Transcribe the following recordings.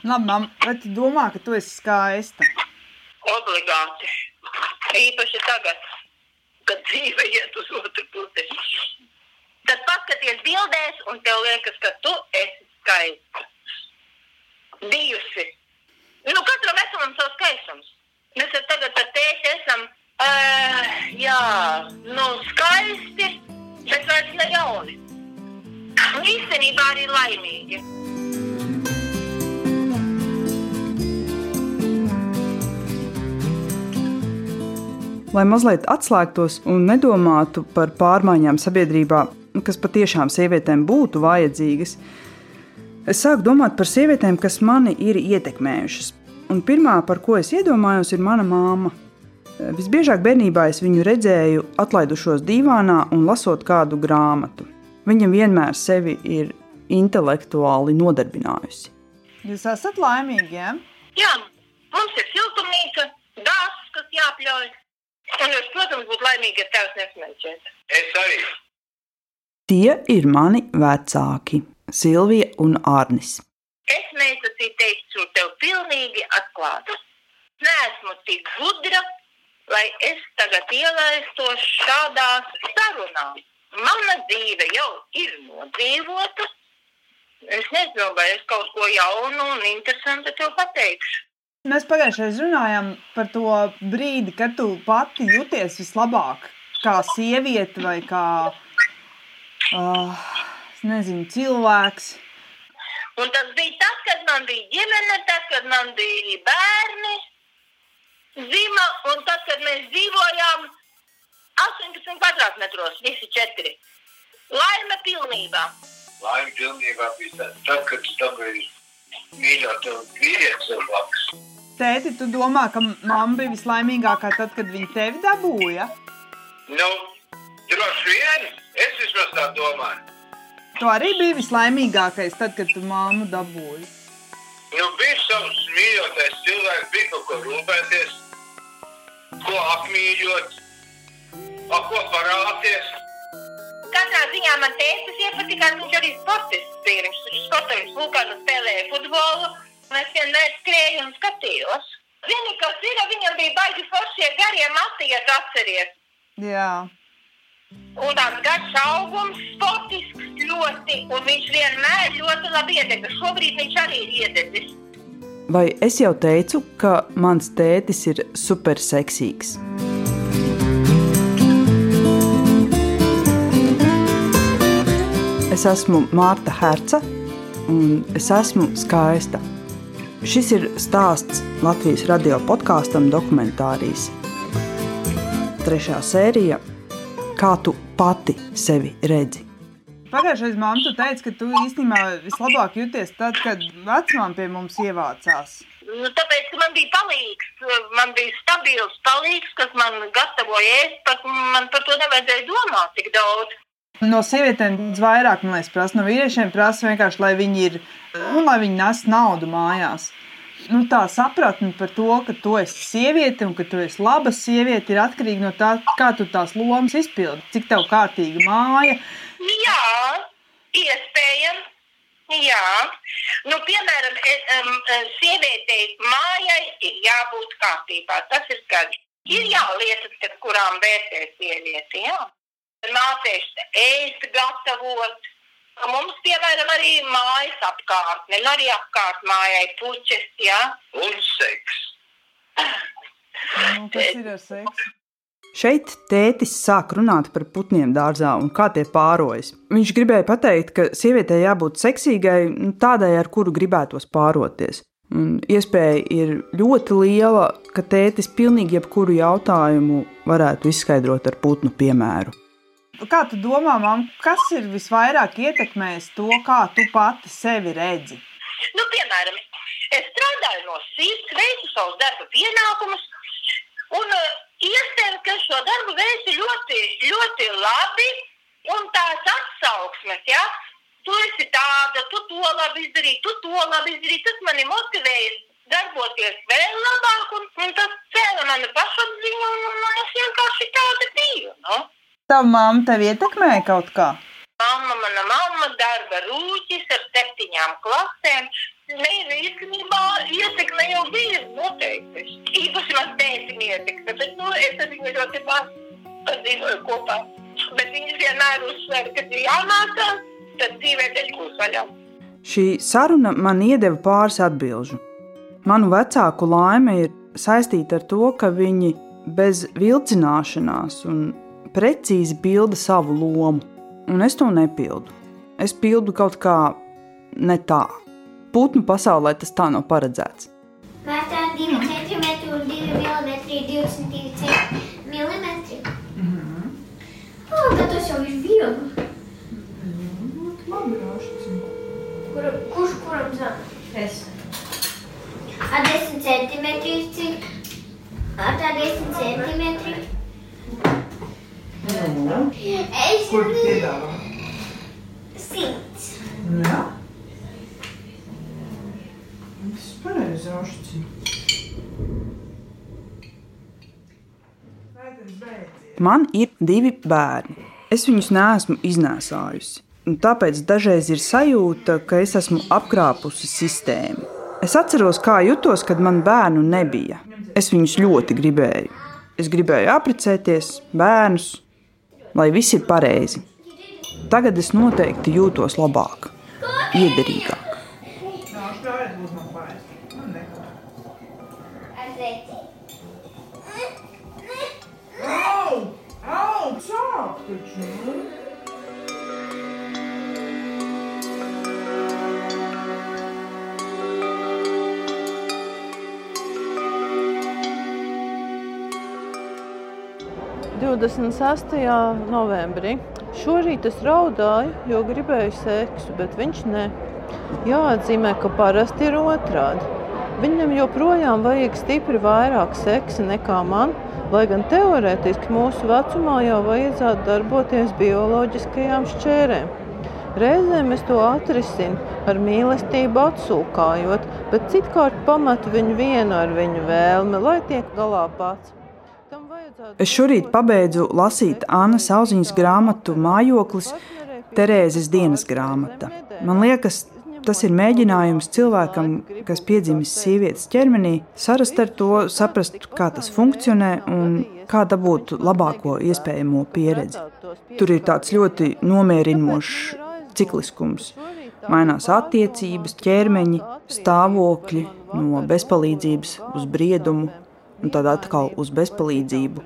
Labi, mam, vai tu domā, ka tu esi skaista? Obligāti. Īpaši tagad, kad dzīve iet uz otru pusi. Tad paskaties bildēs, un tev liekas, ka tu esi skaista. Bijusi. Nu, katram vecumam savs skaistums. Mēs tagad ar tēti esam, uh, jā, nu, skaisti, bet vairs ne jauni. Un īstenībā arī laimīgi. Lai mazliet atslēgtos un nedomātu par pārmaiņām sabiedrībā, kas patiešām sievietēm būtu vajadzīgas, es sāku domāt par sievietēm, kas mani ir ietekmējušas. Un pirmā, par ko es iedomājos, ir mana māma. Visbiežāk bērnībā es viņu redzēju atlaidušos divānā un lasot kādu grāmatu. Viņa vienmēr sevi ir intelektuāli nodarbinājusi. Jūs esat laimīgi, ja? Jā, mums ir siltumnīca, dārsts, kas jāpļauj. Un es, protams, būtu laimīga, ja tēvs nesmēķētu. Es arī. Tie ir mani vecāki, Silvija un Arnis. Es mēģināju teikšu tev pilnīgi atklāti. Nesmu tik gudra, lai es tagad ielaistos šādās sarunās. Mana dzīve jau ir nodzīvota. Es nezinu, vai es kaut ko jaunu un interesantu tev pateikšu. Mēs pagājušajā reizē runājām par to brīdi, kad tu pati jūties vislabāk, kā sieviete vai kā uh, nezinu, cilvēks. Un tas bija tas, kad man bija ģimene, tad, kad man bija bērni, zima, un tad, kad mēs dzīvojām 18 kvadrātmetros, visi četri. Laime pilnībā. Laime pilnībā bija tad, kad tu dabūji mīļot vīrietis ar blakus. Tēti, tu domā, ka mamma bija vislaimīgākā tad, kad viņa tevi dabūja? Nu, droši vien. Es vismaz tā domāju. Tu arī biji vislaimīgākais tad, kad tu mammu dabūji. Nu, bija savs mīļotais cilvēks, bija par ko rūpēties, ko apmīļot, ap ko parāties. Katrā ziņā man tēvs iepatikās, viņš arī sportists bija. Viņš sportoja, Lukānu spēlēja futbolu. Es vienmēr skrēju un skatījos. Zini, kas ir, viņam bija baigi foršie garie mati, ja tu atceries. Jā. Un tāds garš augums, sportisks ļoti, un viņš vienmēr ļoti labi iedega. Šobrīd viņš arī ir iededzis. Vai es jau teicu, ka mans tētis ir superseksīgs? Es esmu Mārta Herca, un es esmu skaista. Šis ir stāsts Latvijas radio podkāstam Dokumentārijas. Trešā sērija - Kā tu pati sevi redzi? Pagājušajā gadā mamma teica, ka tu īstenībā vislabāk jūties tad, kad vecmāmiņa pie mums ievācās. Nu, tāpēc, ka man bija palīgs, man bija stabils palīgs, kas man gatavoja ēst, pat man par to nevajadzēja domāt tik daudz. No sievietēm vairāk, man liekas, prasa. No vīriešiem prasa vienkārši, lai viņi ir, nu, lai viņi nes naudu mājās. Nu, tā sapratne par to, ka tu esi sieviete un ka tu esi laba sieviete, ir atkarīga no tā, kā tu tās lomas izpildi. Cik tev kārtīga māja. Jā, iespējams. Jā, nu, piemēram, sievietei mājai ir jābūt kārtībā. Tas ir skaidrs. Ir jālietas, pēc kurām vērtēs sievieti. Jā mācīšu ēst, gatavot. Mums, piemēram, arī mājas apkārtne, nu arī apkārt mājai puķes, jā. Un seks. Nu, kas ir ar seksu? Šeit tētis sāk runāt par putniem dārzā un kā tie pārojas. Viņš gribēja pateikt, ka sievietei jābūt seksīgai, nu, tādai, ar kuru gribētos pāroties. Un iespēja ir ļoti liela, ka tētis pilnīgi jebkuru jautājumu varētu izskaidrot ar putnu piemēru. Kā tu domā, man, kas ir visvairāk ietekmējis to, kā tu pati sevi redzi? Nu, piemēram, es strādāju no sirds, veicu savus darba pienākumus, un uh, iespējams, ka šo darbu veicu ļoti, ļoti labi, un tās atsauksmes, ja, tu esi tāda, tu to labi izdarīji, tu to labi izdarīji, tas mani motivēja darboties vēl labāk, un, un tas cēla manu pašapziņu, un, un, es vienkārši tāda biju. No? Tava mamma tevi ietekmēja kaut kā? Mamma, mana mamma, darba rūķis ar septiņām klasēm. Nē, nu, īstenībā ietekme jau bija noteikti. Īpaši man tētim ietekme, bet nu, es ar viņu ļoti maz dzīvoju kopā. Bet viņas vienmēr uzsver, ka ir jāmācās, tad dzīvē neļkūs vaļā. Šī saruna man iedeva pāris atbilžu. Manu vecāku laime ir saistīta ar to, ka viņi bez vilcināšanās un precīzi pilda savu lomu, un es to nepildu. Es pildu kaut kā ne tā putnu pasaulē tas tā nav paredzēts. Vērtā 2 cm un 2 mm, 22 mm. Mm -hmm. oh, tas jau ir viegli. Mm, labi, Kur, kurš kuram zina? Es. Ar 10 cm cik? Ar tā 10 cm. Nu, Es kur tu piedāvā? 100. Jā. Tas pareizi rašķi. Man ir divi bērni. Es viņus neesmu iznēsājusi. un Tāpēc dažreiz ir sajūta, ka es esmu apkrāpusi sistēmu. Es atceros, kā jutos, kad man bērnu nebija. Es viņus ļoti gribēju. Es gribēju apprecēties, bērnus, lai viss ir pareizi. Tagad es noteikti jūtos labāk, iederīgāk. Au! Au! Sāp taču! Nu! Jū 26. novembrī. Šorīt es raudāju, jo gribēju seksu, bet viņš ne. Jāatzīmē, ka parasti ir otrādi. Viņam joprojām vajag stipri vairāk seksa nekā man, lai gan teorētiski mūsu vecumā jau vajadzētu darboties bioloģiskajām šķērēm. Reizēm es to atrisinu ar mīlestību atsūkājot, bet citkārt pametu viņu vienu ar viņu vēlmi, lai tiek galā pats. Es šorīt pabeidzu lasīt Annas Auziņas grāmatu Mājoklis, Terēzes dienas grāmata. Man liekas, tas ir mēģinājums cilvēkam, kas piedzimis sievietes ķermenī, sarast ar to, saprast, kā tas funkcionē un kā dabūt labāko iespējamo pieredzi. Tur ir tāds ļoti nomierinošs cikliskums. Mainās attiecības, ķermeņi, stāvokļi no bezpalīdzības uz briedumu un tad atkal uz bezpalīdzību.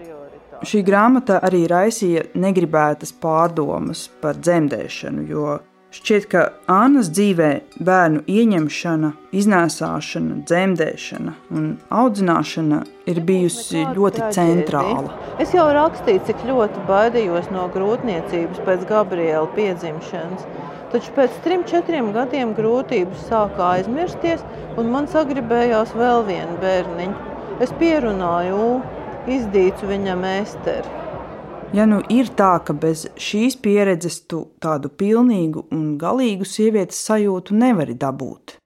Šī grāmata arī raisīja negribētas pārdomas par dzemdēšanu, jo šķiet, ka Annas dzīvē bērnu ieņemšana, iznēsāšana, dzemdēšana un audzināšana ir bijusi ļoti centrāla. Es jau rakstīju, cik ļoti baidījos no grūtniecības pēc Gabriela piedzimšanas. Taču pēc trim, četriem gadiem grūtības sāka aizmirsties, un man sagribējās vēl vienu bērniņu. Es pierunāju, izdīcu viņam esteru. Ja nu ir tā, ka bez šīs pieredzes tu tādu pilnīgu un galīgu sievietes sajūtu nevari dabūt,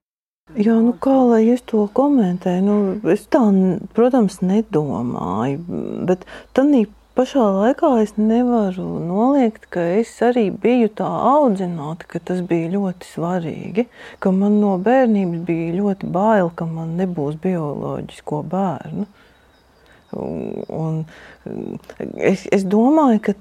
Jā, nu kā lai es to komentēju? Nu, es tā, protams, nedomāju, bet tādā pašā laikā es nevaru noliegt, ka es arī biju tā audzināta, ka tas bija ļoti svarīgi, ka man no bērnības bija ļoti bail, ka man nebūs bioloģisko bērnu. Un, es, es domāju, ka,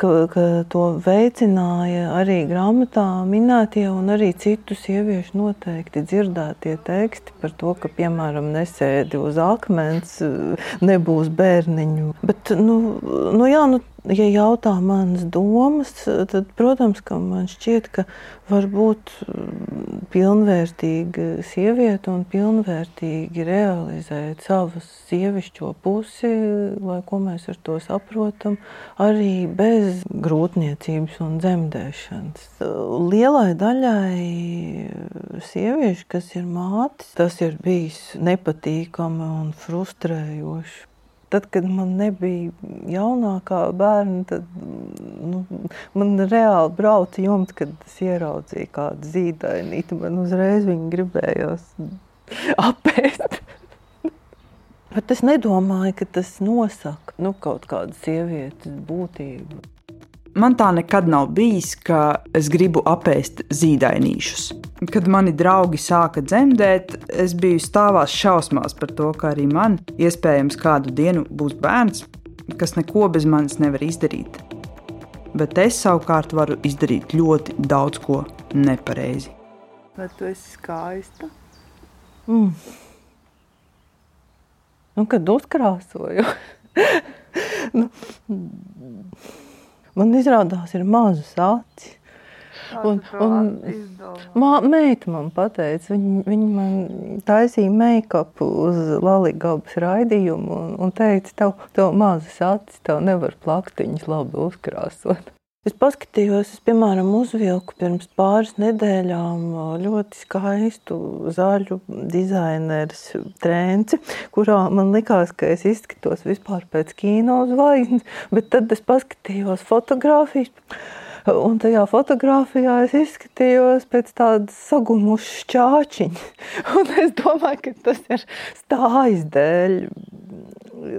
ka, ka to veicināja arī grāmatā minētie un arī citu sieviešu noteikti dzirdētie teksti par to, ka, piemēram, nesēdi uz akmens, nebūs bērniņu. Bet, nu, nu, jā, nu, ja jautā manas domas, tad, protams, man šķiet, ka var būt pilnvērtīga sieviete un pilnvērtīgi realizēt savas sievišķo pusi, lai ko mēs ar to saprotam, arī bez grūtniecības un dzemdēšanas. Lielai daļai sieviešu, kas ir mātes, tas ir bijis nepatīkami un frustrējoši. Tad, kad man nebija jaunākā bērna, tad nu, man reāli brauca jumts, kad es ieraudzīju kādu zīdainīti. Man uzreiz viņa gribējās apēst. Bet es nedomāju, ka tas nosaka nu, kaut kādu sievietes būtību. Man tā nekad nav bijis, ka es gribu apēst zīdainīšus. Kad mani draugi sāka dzemdēt, es biju stāvās šausmās par to, ka arī man iespējams kādu dienu būs bērns, kas neko bez manis nevar izdarīt. Bet es savukārt varu izdarīt ļoti daudz ko nepareizi. Vai tu esi skaista? Mm. Nu, kad uzkrāsoju, nu, man izrādās, ir mazas acis. Un, un mā, meita man teica, viņa, viņa man taisīja make-up uz Latvijas raidījumu un, un teica, tev, tev mazas acis, tev nevar plaktiņas labi uzkrāsot. Es paskatījos, es, piemēram, uzvilku pirms pāris nedēļām ļoti skaistu zaļu dizaineru trēnci, kurā man likās, ka es izskatos vispār pēc kino zvaigznes, bet tad es paskatījos fotogrāfijas. Un tajā fotografijā es izskatījos pēc tādas sagumušas čāčiņas. Un es domāju, ka tas ir stājas dēļ,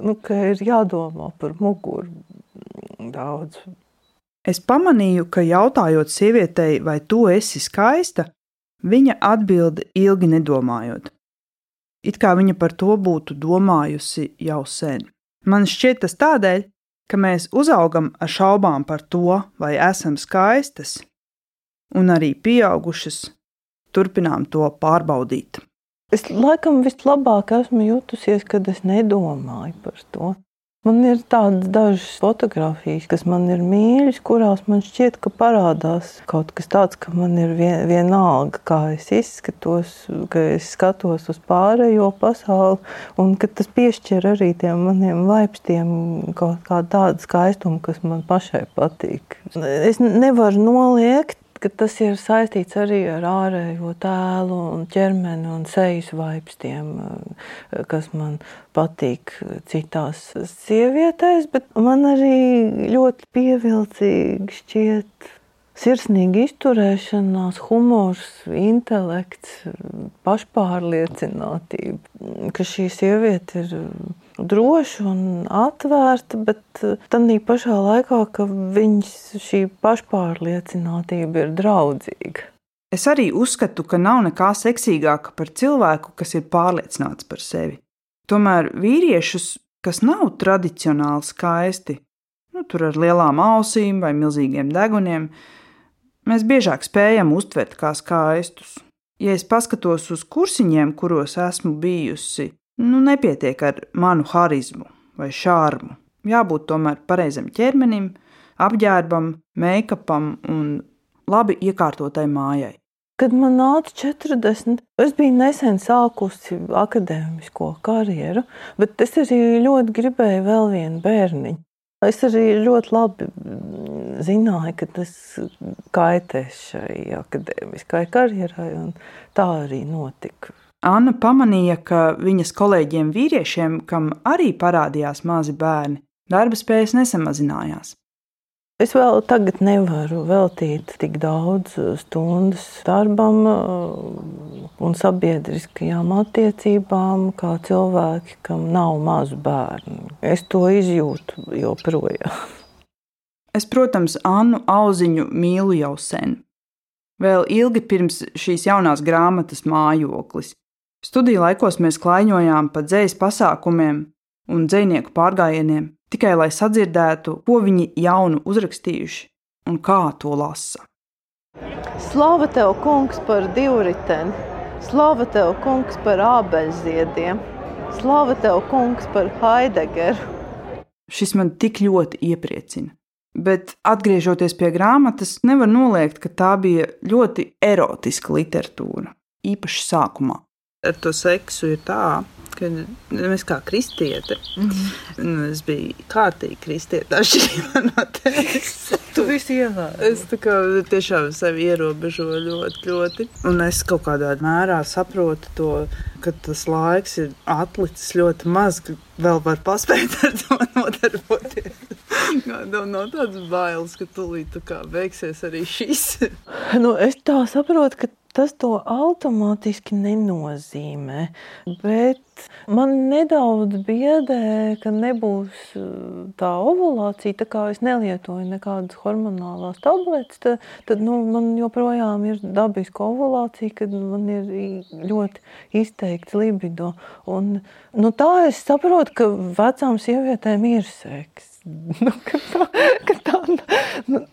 nu, ka ir jādomā par muguru daudz. Es pamanīju, ka jautājot sievietei, vai tu esi skaista, viņa atbild ilgi nedomājot. It kā viņa par to būtu domājusi jau sen. Man šķiet tas tādēļ, ka mēs uzaugam ar šaubām par to, vai esam skaistas, un arī pieaugušas turpinām to pārbaudīt. Es laikam vislabāk esmu jutusies, kad es nedomāju par to. Man ir tādas dažas fotogrāfijas, kas man ir mīļas, kurās man šķiet, ka parādās kaut kas tāds, ka man ir vien, vienalga, kā es izskatos, ka es skatos uz pārējo pasauli, un ka tas piešķir arī tiem maniem vaipstiem kaut kādu tādu skaistumu, kas man pašai patīk. Es nevaru noliegt ka tas ir saistīts arī ar ārējo tēlu, un ķermeni un sejas vaipstiem, eh, kas man patīk citās sievietēs, bet man arī ļoti pievilcīgi šķiet sirsnīga izturēšanās, humors, intelekts, pašpārliecinātība, ka šī sieviete ir droša un atvērta, bet eh, tādā pašā laikā, ka viņas šī pašpārliecinātība ir draudzīga. Es arī uzskatu, ka nav nekā seksīgāka par cilvēku, kas ir pārliecināts par sevi. Tomēr vīriešus, kas nav tradicionāli skaisti, nu, tur ar lielām ausīm vai milzīgiem deguniem, mēs biežāk spējam uztvert kā skaistus. Ja es paskatos uz kursiņiem, kuros esmu bijusi, Nu, nepietiek ar manu harizmu vai šārmu. Jābūt tomēr pareizam ķermenim, apģērbam, make-upam un labi iekārtotai mājai. Kad man nāca 40, es biju nesen sākusi akadēmisko karjeru, bet es arī ļoti gribēju vēl vienu bērniņu. Es arī ļoti labi zināju, ka tas kaitēs šai akadēmiskajai karjerai, un tā arī notika. Anna pamanīja, ka viņas kolēģiem vīriešiem, kam arī parādījās mazi bērni, darba spējas nesamazinājās. Es vēl tagad nevaru veltīt tik daudz stundas darbam uh, un sabiedriskajām attiecībām, kā cilvēki, kam nav mazu bērnu. Es to izjūtu joprojām. Es, protams, Annu auziņu mīlu jau sen. Vēl ilgi pirms šīs jaunās grāmatas mājoklis. Studiju laikos mēs klaiņojām pa dzējas pasākumiem un dzinieku pārgājieniem, tikai lai sadzirdētu, ko viņi jaunu uzrakstījuši un kā to lasa. Slava tev, kungs, par divriteni, slava tev, kungs, par ābeļziediem, slava tev, kungs, par Haidegeru. Šis man tik ļoti iepriecina. Bet, atgriežoties pie grāmatas, nevar noliegt, ka tā bija ļoti erotiska literatūra, īpaši sākumā ar to seksu ir tā, ka mēs kā kristieti, mm -hmm. nu, es biju kārtīgi kristieti, atšķirībā no tevis. Tu visi ievēro. Es tā kā tiešām sevi ierobežoju ļoti, ļoti. Un es kaut kādā mērā saprotu to, ka tas laiks ir atlicis ļoti maz, ka vēl var paspēt ar to nodarboties. Nav no tādas bailes, ka tūlīt tā kā beigsies arī šis. nu, es tā saprotu, ka Tas to automātiski nenozīmē. Bet man nedaudz biedē, ka nebūs uh, tā ovulācija. Tā kā es nelietoju nekādas hormonālās tabletes, tad, tad nu, man joprojām ir dabiska ovulācija, kad man ir ļoti izteikts libido. Un, nu, tā es saprotu, ka vecām sievietēm ir seks. nu, ka tā, ka tā, nu,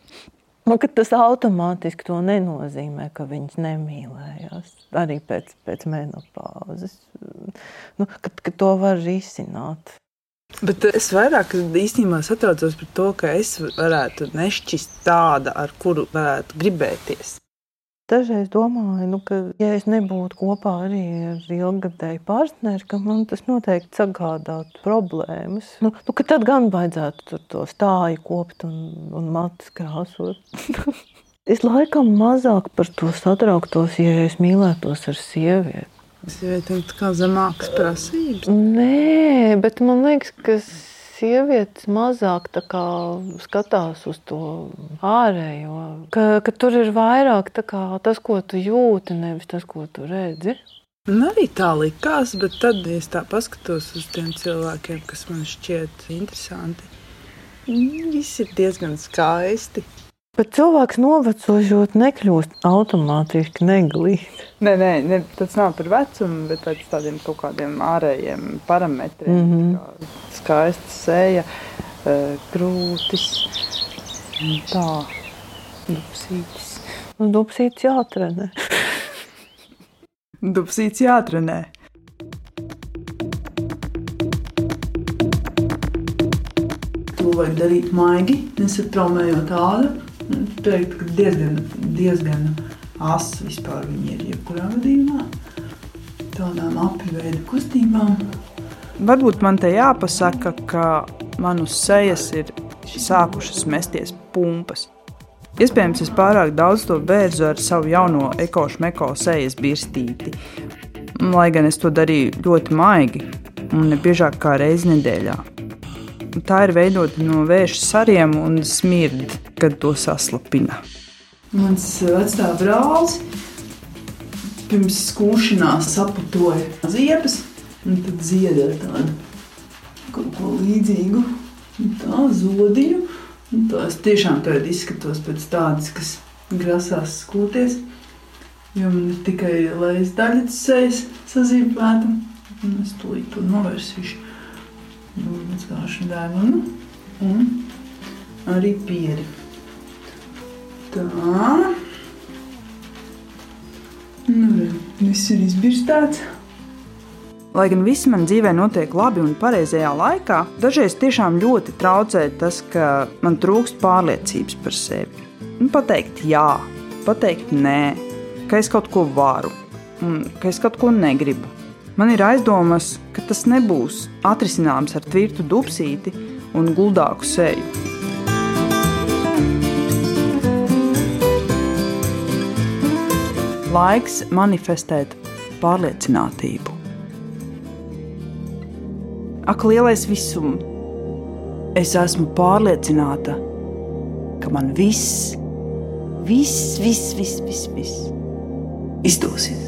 Nu, tas automātiski to nenozīmē, ka viņas nemīlējās. Arī pēc, pēc menopāzes. Nu, kad, kad to var risināt. Bet es vairāk īstenībā satraucos par to, ka es varētu nešķist tāda, ar kuru varētu gribēties. Dažreiz domāju, nu, ka, ja es nebūtu kopā arī ar ilgadēju partneri, ka man tas noteikti sagādātu problēmas. Nu, nu, tad gan vajadzētu to stāju kopt un, un matus krāsot. es laikam mazāk par to satrauktos, ja es mīlētos ar sievieti. Sievietēm tā kā zemākas prasības? Nē, bet man liekas, ka sievietes mazāk skatās uz to ārējo. Ka, ka tur ir vairāk kā, tas, ko tu jūti, nevis tas, ko tu redzi. Man arī tā likās, bet tad, ja es tā paskatos uz tiem cilvēkiem, kas man šķiet interesanti, viss ir diezgan skaisti. Bet cilvēks novecojot, nekļūst automātiski neglīts. Nē, nē, ne, tas nav par vecumu, bet pēc tādiem kaut kādiem ārējiem parametriem. Mm -hmm. Skaista seja, e, krūtis, tā, dupsītis. Nu, dupsītis jātrenē. dupsītis jātrenē. To vajag darīt maigi, nesatraumējot ādu teikt, ka diezgan, diezgan asa vispār viņi ir jebkurā gadījumā. Tādām apveida kustībām. Varbūt man te jāpasaka, ka man uz sejas ir sākušas mesties pumpas. Iespējams, es pārāk daudz to bērzu ar savu jauno ekošu meko sejas birstīti. Lai gan es to darīju ļoti maigi un ne biežāk kā reizi nedēļā. Tā ir veidota no vēža sariem un smirda, kad to saslapina. Mans vecāks brālis pirms skūšanās saputoja ziepes, un tad ziedēja tādu kaut ko līdzīgu, tā zodiņu. Tā es tiešām tagad izskatos pēc tādas, kas grasās skūties. Jo man ir tikai lejas daļas sejas sazīmēta, un es to līdz to novērsīšu mazgāšu degunu un arī pieri. Tā. Nu, viss ir izbirstāts. Lai gan viss man dzīvē notiek labi un pareizajā laikā, dažreiz tiešām ļoti traucē tas, ka man trūkst pārliecības par sevi. Un pateikt jā, pateikt nē, ka es kaut ko varu un ka es kaut ko negribu. Man ir aizdomas, ka tas nebūs atrisināms ar tvirtu dubsīti un guldāku seju. Laiks manifestēt pārliecinātību. Ak, lielais visums! Es esmu pārliecināta, ka man viss, viss, viss, viss, viss, viss izdosies.